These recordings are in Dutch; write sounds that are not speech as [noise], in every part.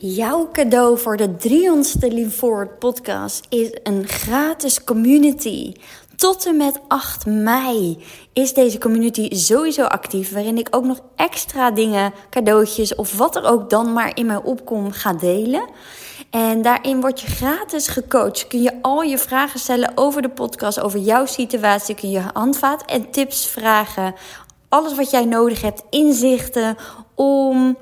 Jouw cadeau voor de 300ste Lean Forward podcast is een gratis community. Tot en met 8 mei is deze community sowieso actief, waarin ik ook nog extra dingen, cadeautjes of wat er ook dan maar in mij opkomt ga delen. En daarin word je gratis gecoacht. Kun je al je vragen stellen over de podcast, over jouw situatie. Kun je handvaat en tips vragen. Alles wat jij nodig hebt, inzichten om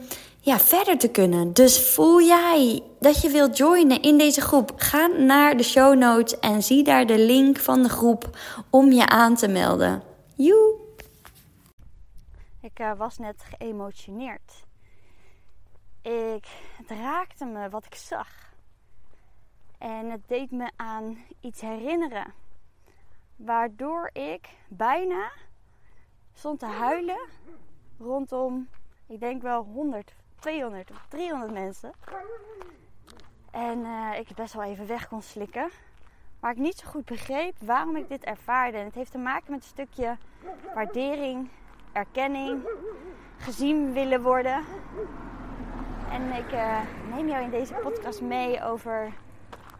ja, verder te kunnen. Dus voel jij dat je wilt joinen in deze groep? Ga naar de show notes en zie daar de link van de groep om je aan te melden. Joe! Ik uh, was net geëmotioneerd. Ik, het raakte me wat ik zag. En het deed me aan iets herinneren. Waardoor ik bijna stond te huilen rondom, ik denk wel 100 200 of 300 mensen. En uh, ik best wel even weg kon slikken. Maar ik niet zo goed begreep waarom ik dit ervaarde. En het heeft te maken met een stukje waardering, erkenning, gezien willen worden. En ik uh, neem jou in deze podcast mee over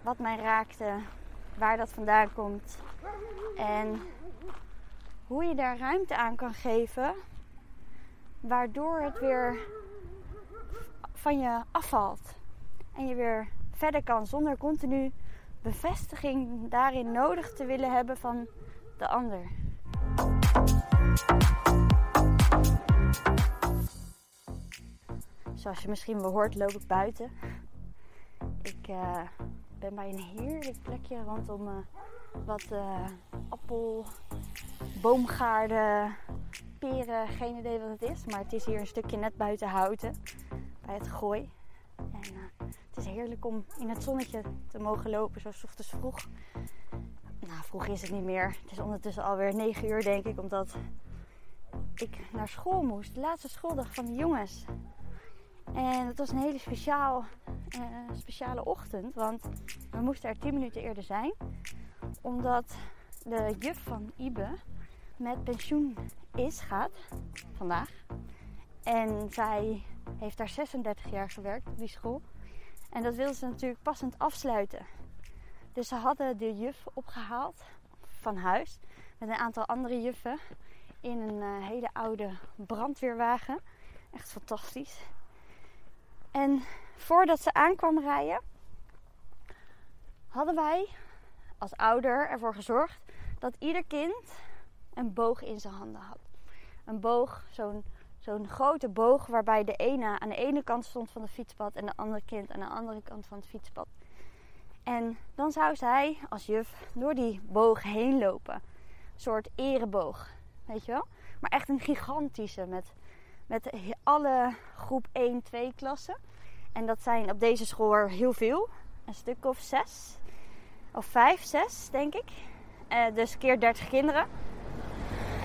wat mij raakte, waar dat vandaan komt. En hoe je daar ruimte aan kan geven, waardoor het weer van je afvalt. En je weer verder kan zonder continu bevestiging daarin nodig te willen hebben van de ander. Zoals je misschien wel hoort, loop ik buiten. Ik uh, ben bij een heerlijk plekje rondom uh, wat uh, appel, boomgaarden, peren. Geen idee wat het is, maar het is hier een stukje net buiten houten bij het gooi. En uh, het is heerlijk om in het zonnetje te mogen lopen, zo ochtends vroeg. Nou, vroeg is het niet meer. Het is ondertussen alweer 9 uur, denk ik, omdat ik naar school moest. De laatste schooldag van de jongens. En het was een hele speciaal, uh, speciale ochtend, want we moesten er 10 minuten eerder zijn. Omdat de juf van Ibe met pensioen is, gaat vandaag. En zij heeft daar 36 jaar gewerkt op die school. En dat wilde ze natuurlijk passend afsluiten. Dus ze hadden de juf opgehaald van huis met een aantal andere juffen in een uh, hele oude brandweerwagen. Echt fantastisch. En voordat ze aankwam rijden, hadden wij als ouder ervoor gezorgd dat ieder kind een boog in zijn handen had. Een boog, zo'n zo'n grote boog waarbij de ene aan de ene kant stond van het fietspad en de andere kind aan de andere kant van het fietspad. En dan zou zij als juf door die boog heen lopen. Een soort ereboog, weet je wel? Maar echt een gigantische met, met alle groep 1, 2 klassen. En dat zijn op deze school heel veel. Een stuk of zes. Of vijf, zes denk ik. Uh, dus keer 30 kinderen.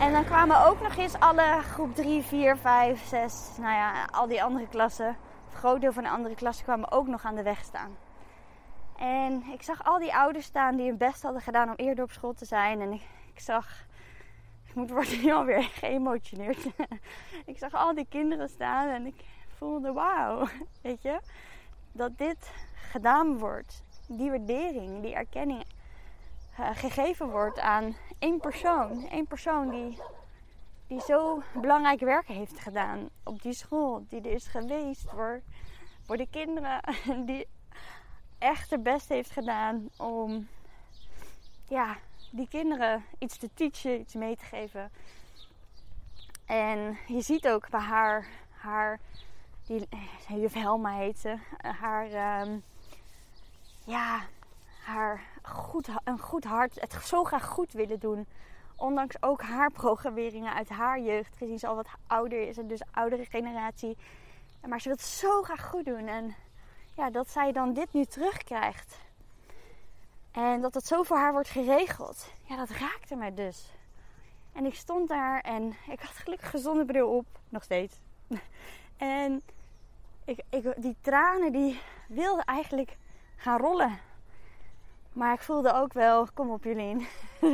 En dan kwamen ook nog eens alle groep 3, 4, 5, 6, nou ja, al die andere klassen. Het groot deel van de andere klassen kwamen ook nog aan de weg staan. En ik zag al die ouders staan die hun best hadden gedaan om eerder op school te zijn. En ik, ik zag, ik moet worden nu alweer [laughs] geëmotioneerd. [laughs] ik zag al die kinderen staan en ik voelde wauw, weet je. Dat dit gedaan wordt. Die waardering, die erkenning uh, gegeven wordt aan één persoon. Eén persoon die, die zo belangrijk werk heeft gedaan op die school. Die er is geweest voor, voor de kinderen. [laughs] Die echt het best heeft gedaan om ja, die kinderen iets te teachen, iets mee te geven. En je ziet ook bij haar, haar die juf Helma heet ze, haar, um, ja, haar goed, een goed hart, het zo graag goed willen doen. Ondanks ook haar [laughs] programmeringen uit haar jeugd, gezien ze al wat ouder is en dus oudere generatie. Maar ze wil het zo graag goed doen. En ja, dat zij dan dit nu terugkrijgt. En dat het zo voor haar wordt geregeld. Ja, dat raakte mij dus. En ik stond daar en ik had gelukkig gezonde bril op. Nog steeds. [laughs] En ik, ik, die tranen die wilden eigenlijk gaan rollen. Maar ik voelde ook wel, kom op Jolien.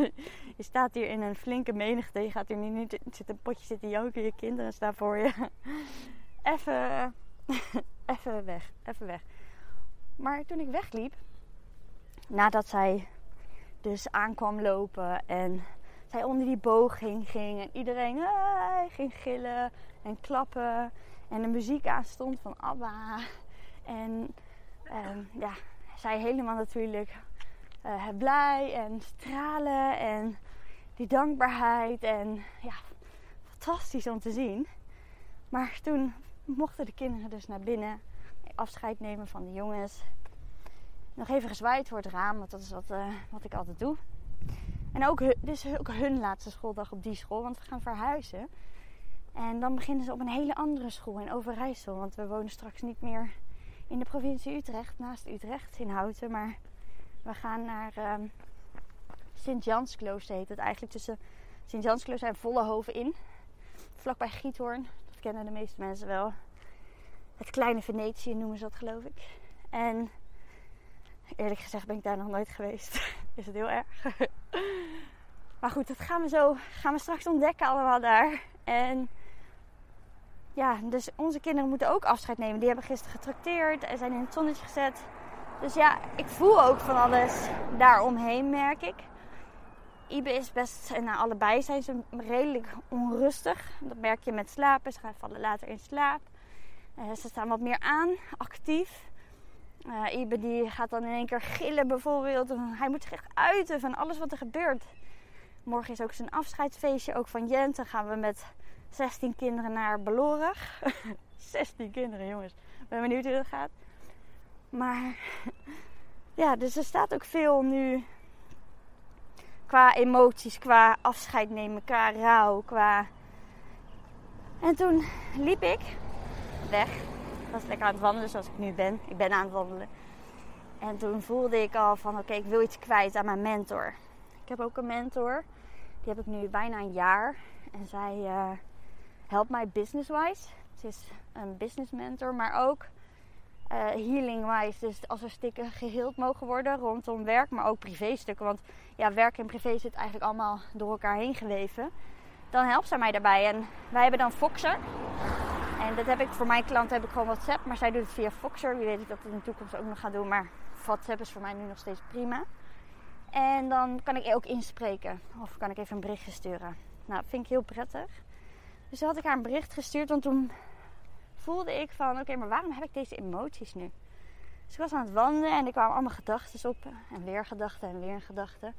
[laughs] je staat hier in een flinke menigte. Je gaat hier niet zitten, een potje zitten janken. Je kinderen staan voor je. [laughs] Even [laughs] even weg, even weg. Maar toen ik wegliep, nadat zij dus aankwam lopen en zij onder die boog ging, ging en iedereen ah, ging gillen en klappen en de muziek aanstond van ABBA en ehm, ja, zij helemaal natuurlijk uh, blij en stralen en die dankbaarheid en ja, fantastisch om te zien. Maar toen mochten de kinderen dus naar binnen afscheid nemen van de jongens. Nog even gezwaaid voor het raam, want dat is wat, uh, wat ik altijd doe. En ook, dit is ook hun laatste schooldag op die school, want we gaan verhuizen. En dan beginnen ze op een hele andere school in Overijssel. Want we wonen straks niet meer in de provincie Utrecht, naast Utrecht in Houten. Maar we gaan naar uh, Sint-Jansklooster heet het eigenlijk. Tussen Sint-Jansklooster en Vollehoven in. Vlakbij Giethoorn. Dat kennen de meeste mensen wel. Het kleine Venetië noemen ze dat geloof ik. En eerlijk gezegd ben ik daar nog nooit geweest. [laughs] Is het heel erg. [laughs] maar goed, dat gaan we zo gaan we straks ontdekken allemaal daar. En ja, dus onze kinderen moeten ook afscheid nemen. Die hebben gisteren getrakteerd en zijn in het zonnetje gezet. Dus ja, ik voel ook van alles daaromheen, merk ik. Ibe is best, en nou, allebei zijn ze redelijk onrustig. Dat merk je met slapen. Ze gaan vallen later in slaap. Uh, ze staan wat meer aan, actief. Uh, Ibe die gaat dan in één keer gillen bijvoorbeeld. Hij moet zich echt uiten van alles wat er gebeurt. Morgen is ook zijn afscheidsfeestje, ook van Jent. Dan gaan we met 16 kinderen naar Belorig. 16 [laughs] kinderen, jongens. Ik ben benieuwd hoe dat gaat. Maar [laughs] ja, dus er staat ook veel nu qua emoties, qua afscheid nemen, qua rouw, qua. En toen liep ik weg. Ik was lekker aan het wandelen zoals ik nu ben. Ik ben aan het wandelen. En toen voelde ik al van oké, ik wil iets kwijt aan mijn mentor. Ik heb ook een mentor. Die heb ik nu bijna een jaar. En zij uh, helpt mij business-wise. Ze is een business mentor, maar ook uh, healing-wise. Dus als er stukken geheeld mogen worden rondom werk, maar ook privé-stukken. Want ja, werk en privé zit eigenlijk allemaal door elkaar heen geweven. Dan helpt zij mij daarbij. En wij hebben dan Foxer. En dat heb ik voor mijn klant heb ik gewoon WhatsApp, maar zij doet het via Foxer. Wie weet ik dat in de toekomst ook nog ga doen, maar WhatsApp is voor mij nu nog steeds prima. En dan kan ik ook inspreken of kan ik even een berichtje sturen. Nou, dat vind ik heel prettig. Dus toen had ik haar een bericht gestuurd, want toen voelde ik van oké, maar waarom heb ik deze emoties nu? Dus ik was aan het wandelen en er kwamen allemaal gedachten op. En weer gedachten en weer gedachten.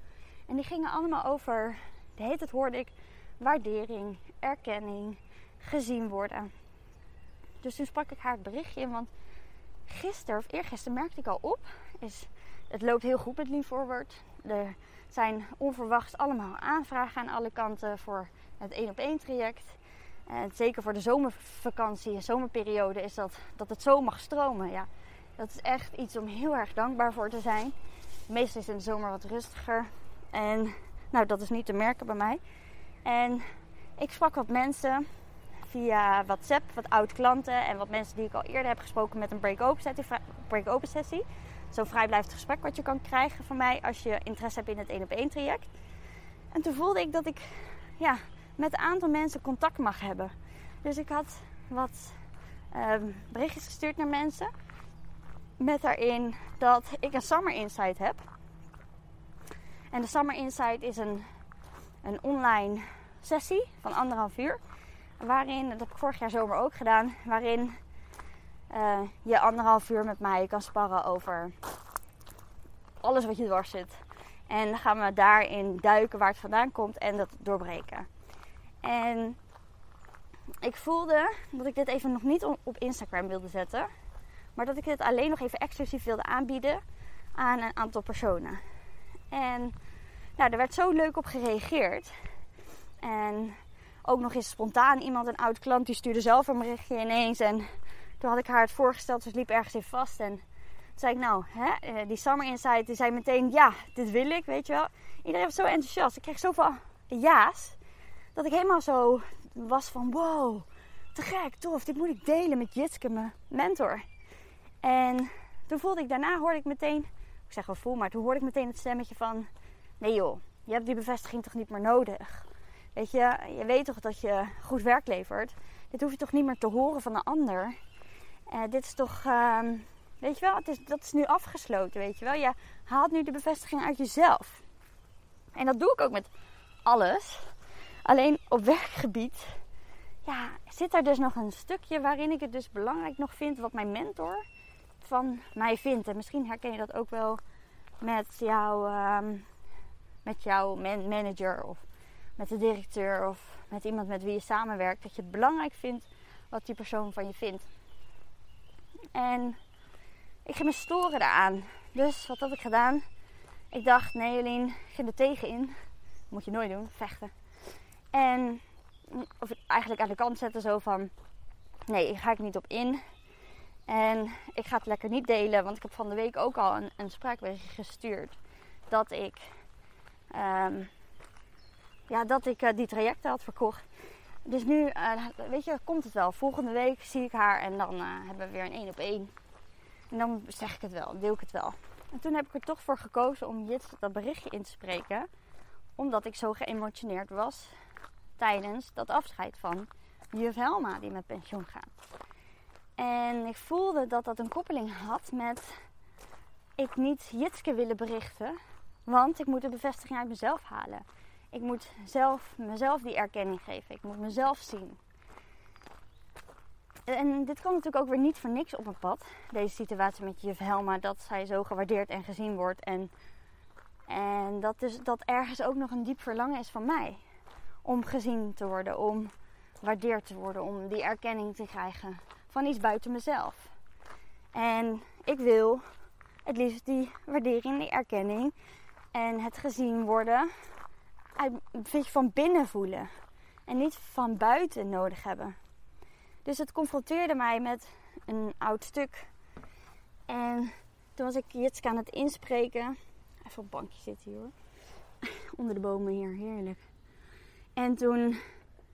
En die gingen allemaal over, de hele tijd hoorde ik, waardering, erkenning, gezien worden. Dus toen sprak ik haar het berichtje in, want gisteren of eergisteren merkte ik al op, is, het loopt heel goed met Lean Forward. Er zijn onverwacht allemaal aanvragen aan alle kanten voor het één op één traject. En zeker voor de zomervakantie en zomerperiode is dat, dat het zo mag stromen. Ja, dat is echt iets om heel erg dankbaar voor te zijn. Meestal is in de zomer wat rustiger. En nou, dat is niet te merken bij mij. En ik sprak wat mensen via WhatsApp, wat oud klanten en wat mensen die ik al eerder heb gesproken met een break-open sessie. Break sessie. Zo'n vrijblijvend gesprek wat je kan krijgen van mij als je interesse hebt in het 1 op 1 traject. En toen voelde ik dat ik ja, met een aantal mensen contact mag hebben. Dus ik had wat uh, berichtjes gestuurd naar mensen. Met daarin dat ik een Summer Insight heb. En de Summer Insight is een, een online sessie van anderhalf uur. Waarin, dat heb ik vorig jaar zomer ook gedaan, waarin uh, je anderhalf uur met mij kan sparren over alles wat je dwars zit. En dan gaan we daarin duiken waar het vandaan komt en dat doorbreken. En ik voelde dat ik dit even nog niet op Instagram wilde zetten. Maar dat ik dit alleen nog even exclusief wilde aanbieden aan een aantal personen. En nou, er werd zo leuk op gereageerd. En ook nog eens spontaan iemand, een oud klant, die stuurde zelf een berichtje ineens. En toen had ik haar het voorgesteld, dus liep ergens in vast. En toen zei ik, nou, hè, eh, die Summer Insight, die zei meteen, ja, dit wil ik, weet je wel. Iedereen was zo enthousiast. Ik kreeg zoveel ja's, dat ik helemaal zo was van, wow, te gek, tof. Dit moet ik delen met Jitske, mijn mentor. En toen voelde ik, daarna hoorde ik meteen, ik zeg wel voel, maar toen hoorde ik meteen het stemmetje van, nee joh, je hebt die bevestiging toch niet meer nodig. Weet je, je weet toch dat je goed werk levert. Dit hoef je toch niet meer te horen van een ander. Uh, dit is toch, ehm, weet je wel, het is, dat is nu afgesloten, weet je wel. Je haalt nu de bevestiging uit jezelf. En dat doe ik ook met alles. Alleen op werkgebied ja, zit er dus nog een stukje waarin ik het dus belangrijk nog vind wat mijn mentor van mij vindt. En misschien herken je dat ook wel met, jou, ehm, met jouw manager of met de directeur of met iemand met wie je samenwerkt. Dat je het belangrijk vindt wat die persoon van je vindt. En ik ging me storen daaraan. Dus wat heb ik gedaan? Ik dacht, nee Jolien, ik ging er tegenin. moet je nooit doen, vechten. En of eigenlijk aan de kant zetten zo van... Nee, hier ga ik niet op in. En ik ga het lekker niet delen, want ik heb van de week ook al een, een spraakbericht gestuurd. Dat ik, um, ja, dat ik uh, die trajecten had verkocht. Dus nu, uh, weet je, komt het wel. Volgende week zie ik haar en dan uh, hebben we weer een één op één. En dan zeg ik het wel, deel ik het wel. En toen heb ik er toch voor gekozen om Jits dat berichtje in te spreken. Omdat ik zo geëmotioneerd was tijdens dat afscheid van juf Helma die met pensioen gaat. En ik voelde dat dat een koppeling had met ik niet Jitske willen berichten, want ik moet de bevestiging uit mezelf halen. Ik moet zelf, mezelf die erkenning geven. Ik moet mezelf zien. En dit kwam natuurlijk ook weer niet voor niks op mijn pad. Deze situatie met juf Helma, dat zij zo gewaardeerd en gezien wordt. En, en dat, dus, dat ergens ook nog een diep verlangen is van mij om gezien te worden, om gewaardeerd te worden, om die erkenning te krijgen van iets buiten mezelf. En ik wil het liefst die waardering, die erkenning en het gezien worden beetje van binnen voelen en niet van buiten nodig hebben. Dus het confronteerde mij met een oud stuk. En toen was ik Jitske aan het inspreken. Even op een bankje zitten hier hoor. [laughs] Onder de bomen hier, heerlijk. En toen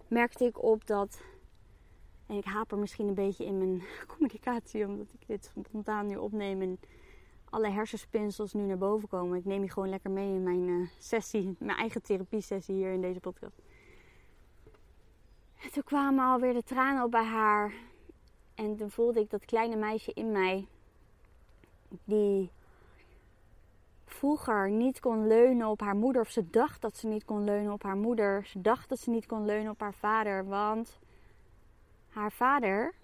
merkte ik op dat. En ik haper misschien een beetje in mijn [laughs] communicatie, omdat ik dit spontaan nu opneem en alle hersenspinsels nu naar boven komen. Ik neem je gewoon lekker mee in mijn uh, sessie, [laughs] mijn eigen therapie-sessie hier in deze podcast. En toen kwamen alweer de tranen op bij haar. En toen voelde ik dat kleine meisje in mij, die vroeger niet kon leunen op haar moeder, of ze dacht dat ze niet kon leunen op haar moeder. Ze dacht dat ze niet kon leunen op haar vader, want haar vader,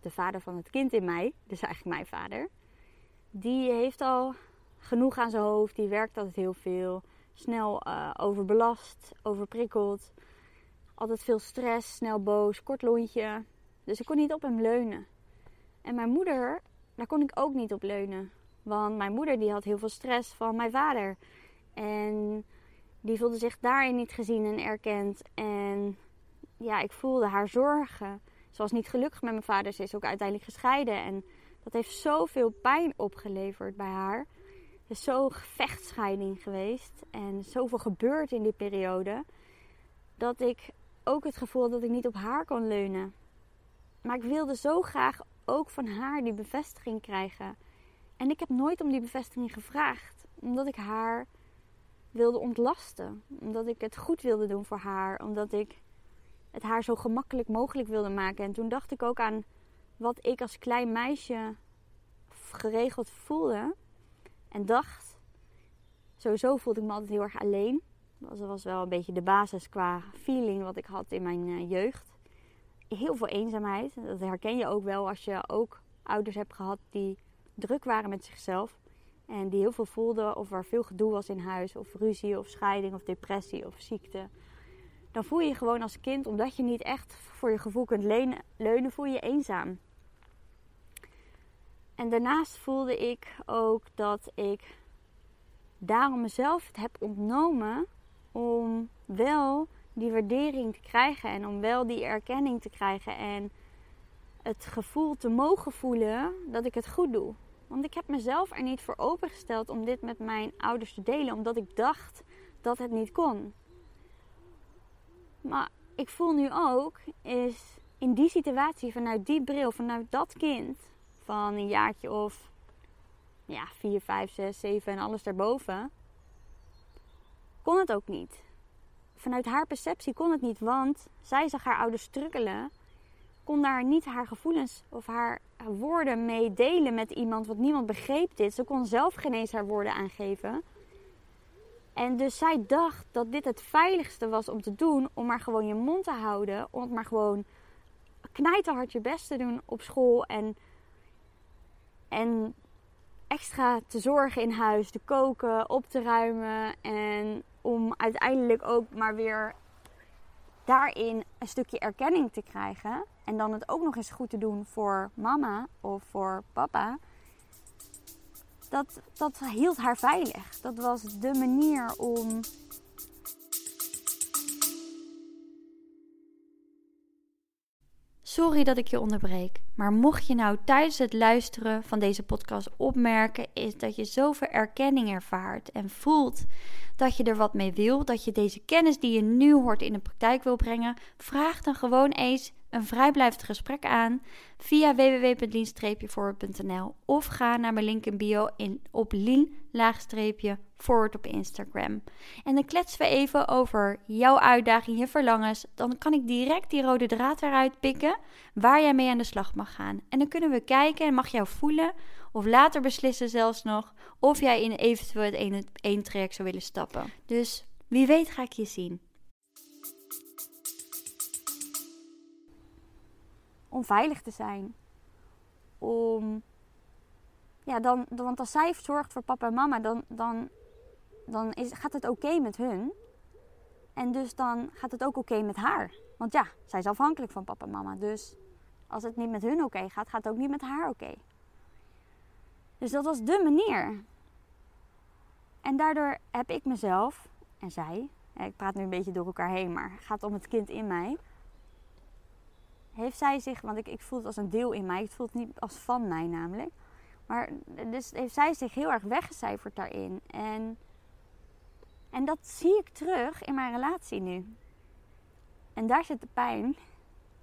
de vader van het kind in mij, dus eigenlijk mijn vader, die heeft al genoeg aan zijn hoofd. Die werkt altijd heel veel. Snel uh, overbelast, overprikkeld. Altijd veel stress, snel boos, kort lontje. Dus ik kon niet op hem leunen. En mijn moeder, daar kon ik ook niet op leunen. Want mijn moeder die had heel veel stress van mijn vader. En die voelde zich daarin niet gezien en erkend. En ja, ik voelde haar zorgen. Ze was niet gelukkig met mijn vader. Ze is ook uiteindelijk gescheiden. En dat heeft zoveel pijn opgeleverd bij haar. Er is zo'n vechtscheiding geweest. En zoveel gebeurd in die periode. Dat ik ook het gevoel dat ik niet op haar kon leunen. Maar ik wilde zo graag ook van haar die bevestiging krijgen. En ik heb nooit om die bevestiging gevraagd, omdat ik haar wilde ontlasten. Omdat ik het goed wilde doen voor haar. Omdat ik het haar zo gemakkelijk mogelijk wilde maken. En toen dacht ik ook aan wat ik als klein meisje geregeld voelde. En dacht. Sowieso voelde ik me altijd heel erg alleen. Dat was wel een beetje de basis qua feeling wat ik had in mijn eh, jeugd. Heel veel eenzaamheid. Dat herken je ook wel als je ook ouders hebt gehad die druk waren met zichzelf. En die heel veel voelden of er veel gedoe was in huis. Of ruzie of scheiding of depressie of ziekte. Dan voel je je gewoon als kind, omdat je niet echt voor je gevoel kunt leunen, voel je eenzaam. En daarnaast voelde ik ook dat ik daarom mezelf heb ontnomen om wel die waardering te krijgen en om wel die erkenning te krijgen en het gevoel te mogen voelen dat ik het goed doe. Want ik heb mezelf er niet voor opengesteld om dit met mijn ouders te delen, omdat ik dacht dat het niet kon. Maar ik voel nu ook, is in die situatie, vanuit die bril, vanuit dat kind van een jaartje of ja, 4, 5, 6, 7 en alles daarboven, kon het ook niet. Vanuit haar perceptie kon het niet, want zij zag haar ouders strukkelen kon daar niet haar gevoelens of haar woorden mee delen met iemand, want niemand begreep dit. Ze kon zelf geen eens haar woorden aangeven. En dus zij dacht dat dit het veiligste was om te doen, om maar gewoon je mond te houden, om maar gewoon knijterhard je best te doen op school en, en extra te zorgen in huis, te koken, op te ruimen en om uiteindelijk ook maar weer daarin een stukje erkenning te krijgen en dan het ook nog eens goed te doen voor mama of voor papa. Dat, dat hield haar veilig. Dat was de manier om Sorry dat ik je onderbreek, maar mocht je nou tijdens het luisteren van deze podcast opmerken, is dat je zoveel erkenning ervaart en voelt dat je er wat mee wil, dat je deze kennis die je nu hoort in de praktijk wil brengen, vraag dan gewoon eens een vrijblijvend gesprek aan via www.lien-forward.nl of ga naar mijn link in bio in, op lien-forward op Instagram. En dan kletsen we even over jouw uitdaging, je verlangens. Dan kan ik direct die rode draad eruit pikken waar jij mee aan de slag mag gaan. En dan kunnen we kijken en mag jou voelen of later beslissen zelfs nog of jij in eventueel het één traject zou willen stappen. Dus wie weet ga ik je zien. om veilig te zijn. Om, ja, dan, want als zij zorgt voor papa en mama, dan, dan, dan is, gaat het oké met hun. En dus dan gaat het ook oké met haar. Want ja, zij is afhankelijk van papa en mama. Dus als het niet met hun oké gaat, gaat het ook niet met haar oké. Dus dat was de manier. En daardoor heb ik mezelf en zij, ik praat nu een beetje door elkaar heen, maar het gaat om het kind in mij heeft zij zich, want ik, ik voel het als een deel in mij, ik voel het niet als van mij namelijk. Maar dus heeft zij zich heel erg weggecijferd daarin. En, en dat zie ik terug in mijn relatie nu. En daar zit de pijn.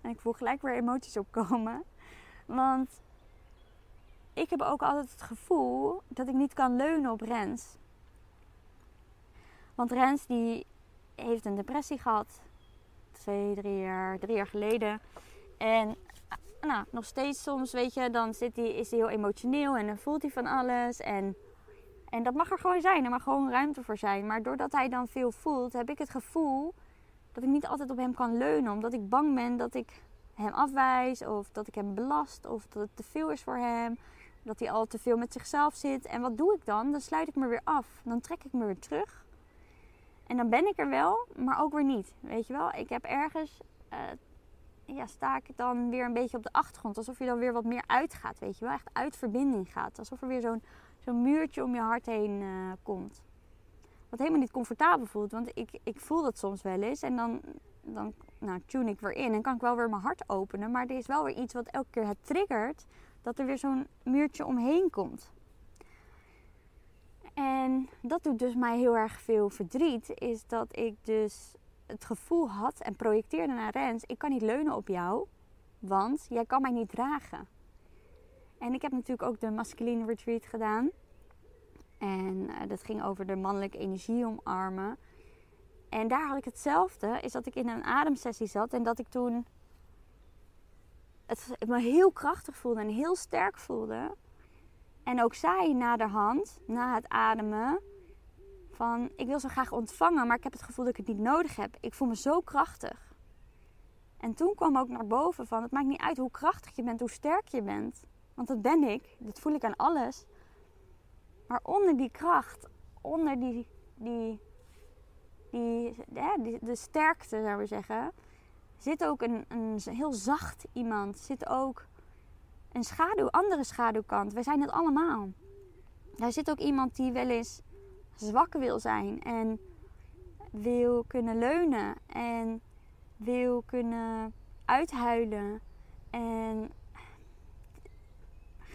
En ik voel gelijk weer emoties opkomen. Want ik heb ook altijd het gevoel dat ik niet kan leunen op Rens. Want Rens die heeft een depressie gehad. Twee, drie jaar, drie jaar geleden. En nou, nog steeds soms, weet je, dan zit hij, is hij heel emotioneel en dan voelt hij van alles. En, en dat mag er gewoon zijn, er mag gewoon ruimte voor zijn. Maar doordat hij dan veel voelt, heb ik het gevoel dat ik niet altijd op hem kan leunen. Omdat ik bang ben dat ik hem afwijs of dat ik hem belast of dat het te veel is voor hem. Dat hij al te veel met zichzelf zit. En wat doe ik dan? Dan sluit ik me weer af. Dan trek ik me weer terug. En dan ben ik er wel, maar ook weer niet. Weet je wel? Ik heb ergens uh, ja, sta ik dan weer een beetje op de achtergrond. Alsof je dan weer wat meer uitgaat, weet je wel. Echt uit verbinding gaat. Alsof er weer zo'n zo'n muurtje om je hart heen uh, komt. Wat helemaal niet comfortabel voelt. Want ik, ik voel dat soms wel eens. En dan, dan nou, tune ik weer in. En kan ik wel weer mijn hart openen. Maar er is wel weer iets wat elke keer het triggert. Dat er weer zo'n muurtje omheen komt. En dat doet dus mij heel erg veel verdriet. Is dat ik dus het gevoel had en projecteerde naar Rens: ik kan niet leunen op jou, want jij kan mij niet dragen. En ik heb natuurlijk ook de masculine retreat gedaan. En uh, dat ging over de mannelijke energie omarmen. En daar had ik hetzelfde, is dat ik in een ademsessie zat en dat ik toen het me heel krachtig voelde en heel sterk voelde. En ook zij naderhand, na het ademen, van ik wil zo graag ontvangen, maar ik heb het gevoel dat ik het niet nodig heb. Ik voel me zo krachtig. En toen kwam ook naar boven van het maakt niet uit hoe krachtig je bent, hoe sterk je bent. Want dat ben ik, dat voel ik aan alles. Maar onder die kracht, onder die, die, die, die de sterkte zou we zeggen, zit ook een, een heel zacht iemand. Zit ook een schaduw, andere schaduwkant. Wij zijn het allemaal. Daar zit ook iemand die wel eens zwak wil zijn en wil kunnen leunen en wil kunnen uithuilen en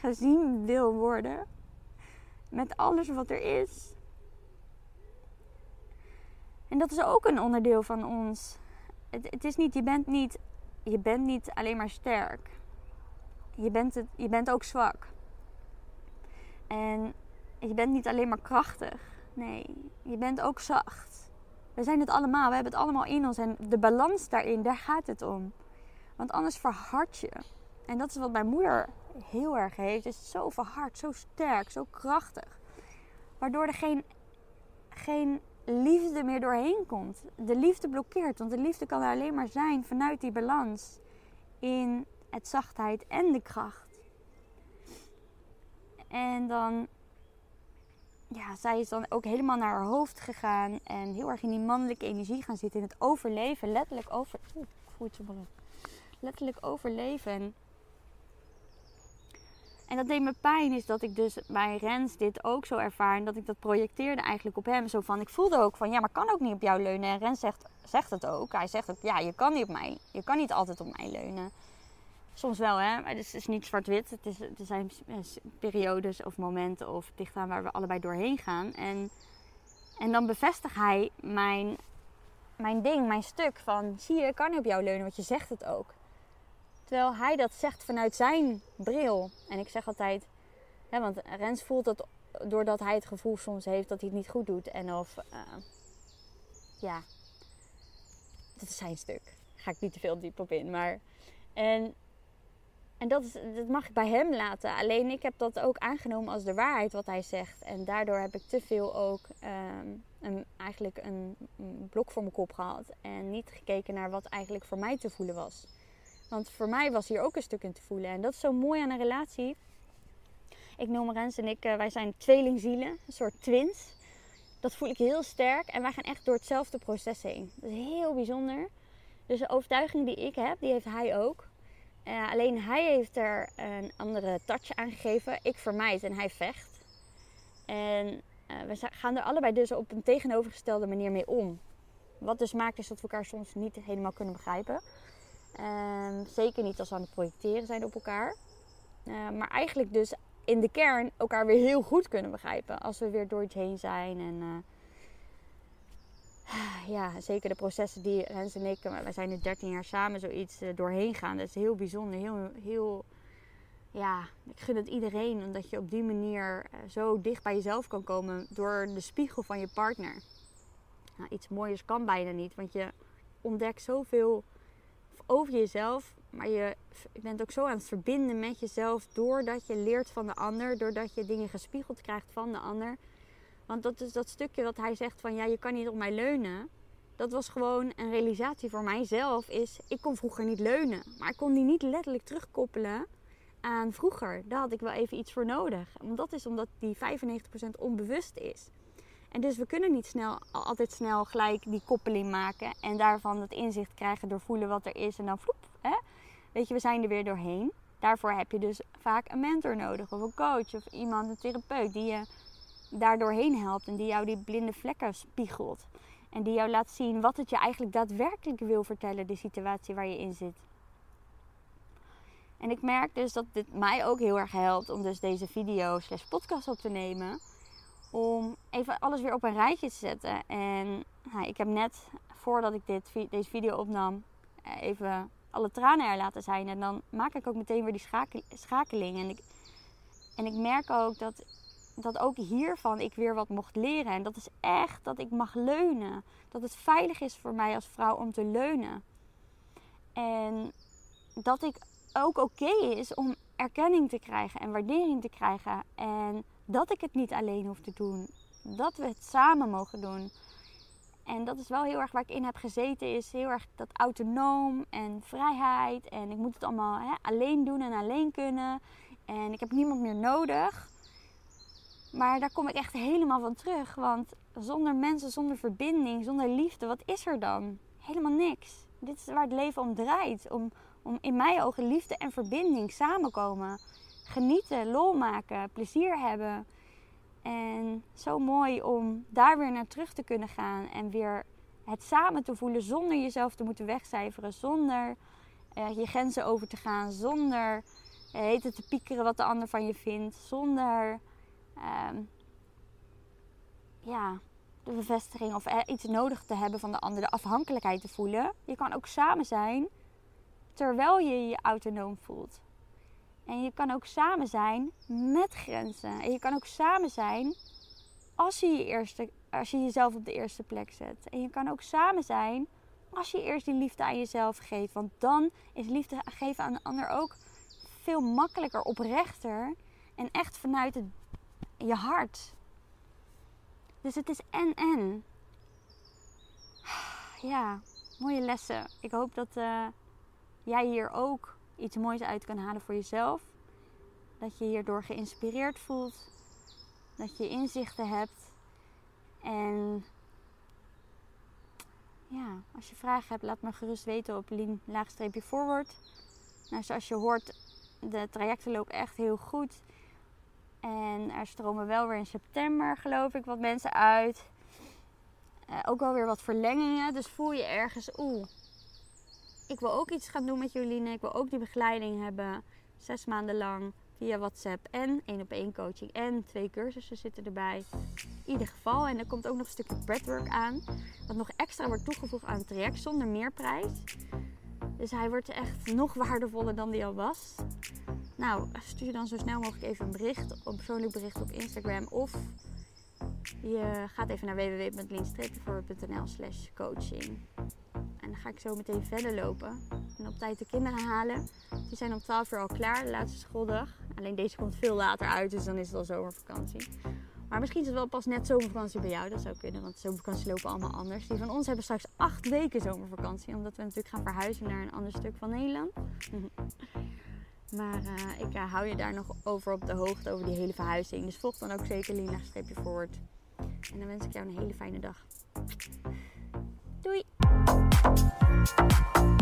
gezien wil worden met alles wat er is. En dat is ook een onderdeel van ons. Het, het, is niet, je bent niet, je bent niet alleen maar sterk. Je bent, het, je bent ook zwak. En je bent niet alleen maar krachtig. Nee, je bent ook zacht. We zijn het allemaal, we hebben het allemaal in ons. En de balans daarin, daar gaat het om. Want anders verhard je. En dat is wat mijn moeder heel erg heeft. Is zo verhard, zo sterk, zo krachtig. Waardoor er geen, geen liefde meer doorheen komt. De liefde blokkeert. Want de liefde kan er alleen maar zijn vanuit die balans. In het zachtheid en de kracht. En dan ja, zij is dan ook helemaal naar haar hoofd gegaan. En heel erg in die mannelijke energie gaan zitten. In het overleven. Letterlijk over... Oeh, goed zo Letterlijk overleven. En dat deed me pijn. Is dat ik dus bij Rens dit ook zo ervaar. En dat ik dat projecteerde eigenlijk op hem. Zo van, ik voelde ook van, ja, maar kan ook niet op jou leunen. En Rens zegt, zegt het ook. Hij zegt ook, ja, je kan niet op mij. Je kan niet altijd op mij leunen. Soms wel, hè. Maar het is, niet zwart-wit. Het, is, er zijn periodes of momenten of dichtaan waar we allebei doorheen gaan. En, en dan bevestigt hij mijn, mijn ding, mijn stuk van... Zie je, ik kan op jou leunen, want je zegt het ook. Terwijl hij dat zegt vanuit zijn bril. En ik zeg altijd... Hè, want Rens voelt dat doordat hij het gevoel soms heeft dat hij het niet goed doet. En of... Uh, ja... Dat is zijn stuk. Ga ik niet te veel diep op in. Maar... En en dat, is, dat mag ik bij hem laten. Alleen ik heb dat ook aangenomen als de waarheid wat hij zegt. En daardoor heb ik te veel ook ehm, een, eigenlijk een, blok voor mijn kop gehad. En niet gekeken naar wat eigenlijk voor mij te voelen was. Want voor mij was hier ook een stuk in te voelen. En dat is zo mooi aan een relatie. Ik noem Rens en ik, uh, wij zijn tweelingzielen. Een soort twins. Dat voel ik heel sterk. En wij gaan echt door hetzelfde proces heen. Dat is heel bijzonder. Dus de overtuiging die ik heb, die heeft hij ook. Uh, alleen hij heeft er een andere touch aan gegeven. Ik vermijd en hij vecht. En uh, we gaan er allebei dus op een tegenovergestelde manier mee om. Wat dus maakt is dat we elkaar soms niet helemaal kunnen begrijpen. Uh, zeker niet als we aan het projecteren zijn op elkaar. Eh, maar eigenlijk dus in de kern elkaar weer heel goed kunnen begrijpen. Als we weer door iets heen zijn en ja, zeker de processen die Rens en ik, wij zijn nu 13 jaar samen zoiets eh, doorheen gaan. Dat is heel bijzonder. Heel, heel, ja, ik gun het iedereen. Omdat je op die manier eh, zo dicht bij jezelf kan komen door de spiegel van je partner. Nou, iets mooiers kan bijna niet, want je ontdekt zoveel over jezelf. Maar je, bent ook zo aan het verbinden met jezelf doordat je leert van de ander. Doordat je dingen gespiegeld krijgt van de ander want dat is dat stukje wat hij zegt van ja, je kan niet op mij leunen. Dat was gewoon een realisatie voor mijzelf. Is ik kon vroeger niet leunen. Maar ik kon die niet letterlijk terugkoppelen aan vroeger. Daar had ik wel even iets voor nodig. En dat is omdat die 95% onbewust is. En dus we kunnen niet snel, altijd snel gelijk die koppeling maken. En daarvan het inzicht krijgen door voelen wat er is. En dan vloep. Hè? Weet je, we zijn er weer doorheen. Daarvoor heb je dus vaak een mentor nodig. Of een coach. Of iemand, een therapeut. Die je daar doorheen helpt en die jou die blinde vlekken spiegelt. En die jou laat zien wat het je eigenlijk daadwerkelijk wil vertellen, de situatie waar je in zit. En ik merk dus dat dit mij ook heel erg helpt om dus deze video slash podcast op te nemen. Om even alles weer op een rijtje te zetten. En nou, ik heb net, voordat ik dit, deze video opnam, eh, even alle tranen er laten zijn. En dan maak ik ook meteen weer die schakeling. En ik, en ik merk ook dat dat ook hiervan ik weer wat mocht leren. En dat is echt dat ik mag leunen. Dat het veilig is voor mij als vrouw om te leunen. En dat ik ook oké is om erkenning te krijgen en waardering te krijgen. En dat ik het niet alleen hoef te doen. Dat we het samen mogen doen. En dat is wel heel erg waar ik in heb gezeten. Is heel erg dat autonoom en vrijheid. En ik moet het allemaal hè, alleen doen en alleen kunnen. En ik heb niemand meer nodig. Maar daar kom ik echt helemaal van terug. Want zonder mensen, zonder verbinding, zonder liefde, wat is er dan? Helemaal niks. Dit is waar het leven om draait. Om, om in mijn ogen liefde en verbinding samenkomen. Genieten, lol maken, plezier hebben. En zo mooi om daar weer naar terug te kunnen gaan. En weer het samen te voelen zonder jezelf te moeten wegcijferen. Zonder uh, je grenzen over te gaan. Zonder uh, te piekeren wat de ander van je vindt. Zonder um, ja, de bevestiging of iets nodig te hebben van de ander, de afhankelijkheid te voelen. Je kan ook samen zijn terwijl je je autonoom voelt. En je kan ook samen zijn met grenzen. En je kan ook samen zijn als je, je eerste, als je jezelf op de eerste plek zet. En je kan ook samen zijn als je eerst die liefde aan jezelf geeft. Want dan is liefde geven aan de ander ook veel makkelijker, oprechter. En echt vanuit het, je hart. Dus het is en-en. Ja, mooie lessen. Ik hoop dat uh, jij hier ook iets moois uit kan halen voor jezelf. Dat je hierdoor geïnspireerd voelt. Dat je inzichten hebt. En ja, als je vragen hebt, laat me gerust weten op lien-forward. Nou, zoals je hoort, de trajecten lopen echt heel goed. En er stromen wel weer in september, geloof ik, wat mensen uit. Uh, ook wel weer wat verlengingen. Dus voel je ergens, oeh, ik wil ook iets gaan doen met Jolien. Ik wil ook die begeleiding hebben. Zes maanden lang via WhatsApp en één op één coaching en twee cursussen zitten erbij. In ieder geval. En er komt ook nog een stukje breadwork aan. Wat nog extra wordt toegevoegd aan het traject zonder meerprijs. Dus hij wordt echt nog waardevoller dan die al was. Nou, stuur dan zo snel mogelijk even een bericht, een persoonlijk bericht op Instagram. Of je gaat even naar www.leanstreepjevoorbeeld.nl slash coaching. Dan ga ik zo meteen verder lopen. En op tijd de kinderen halen. Die zijn om 12 uur al klaar, de laatste schooldag. Alleen deze komt veel later uit, dus dan is het al zomervakantie. Maar misschien is het wel pas net zomervakantie bij jou. Dat zou kunnen, want zomervakantie lopen allemaal anders. Die van ons hebben straks acht weken zomervakantie. Omdat we natuurlijk gaan verhuizen naar een ander stuk van Nederland. [laughs] maar uh, ik uh, hou je daar nog over op de hoogte over die hele verhuizing. Dus volg dan ook zeker Lina-forward. En dan wens ik jou een hele fijne dag. Doei! フフフ。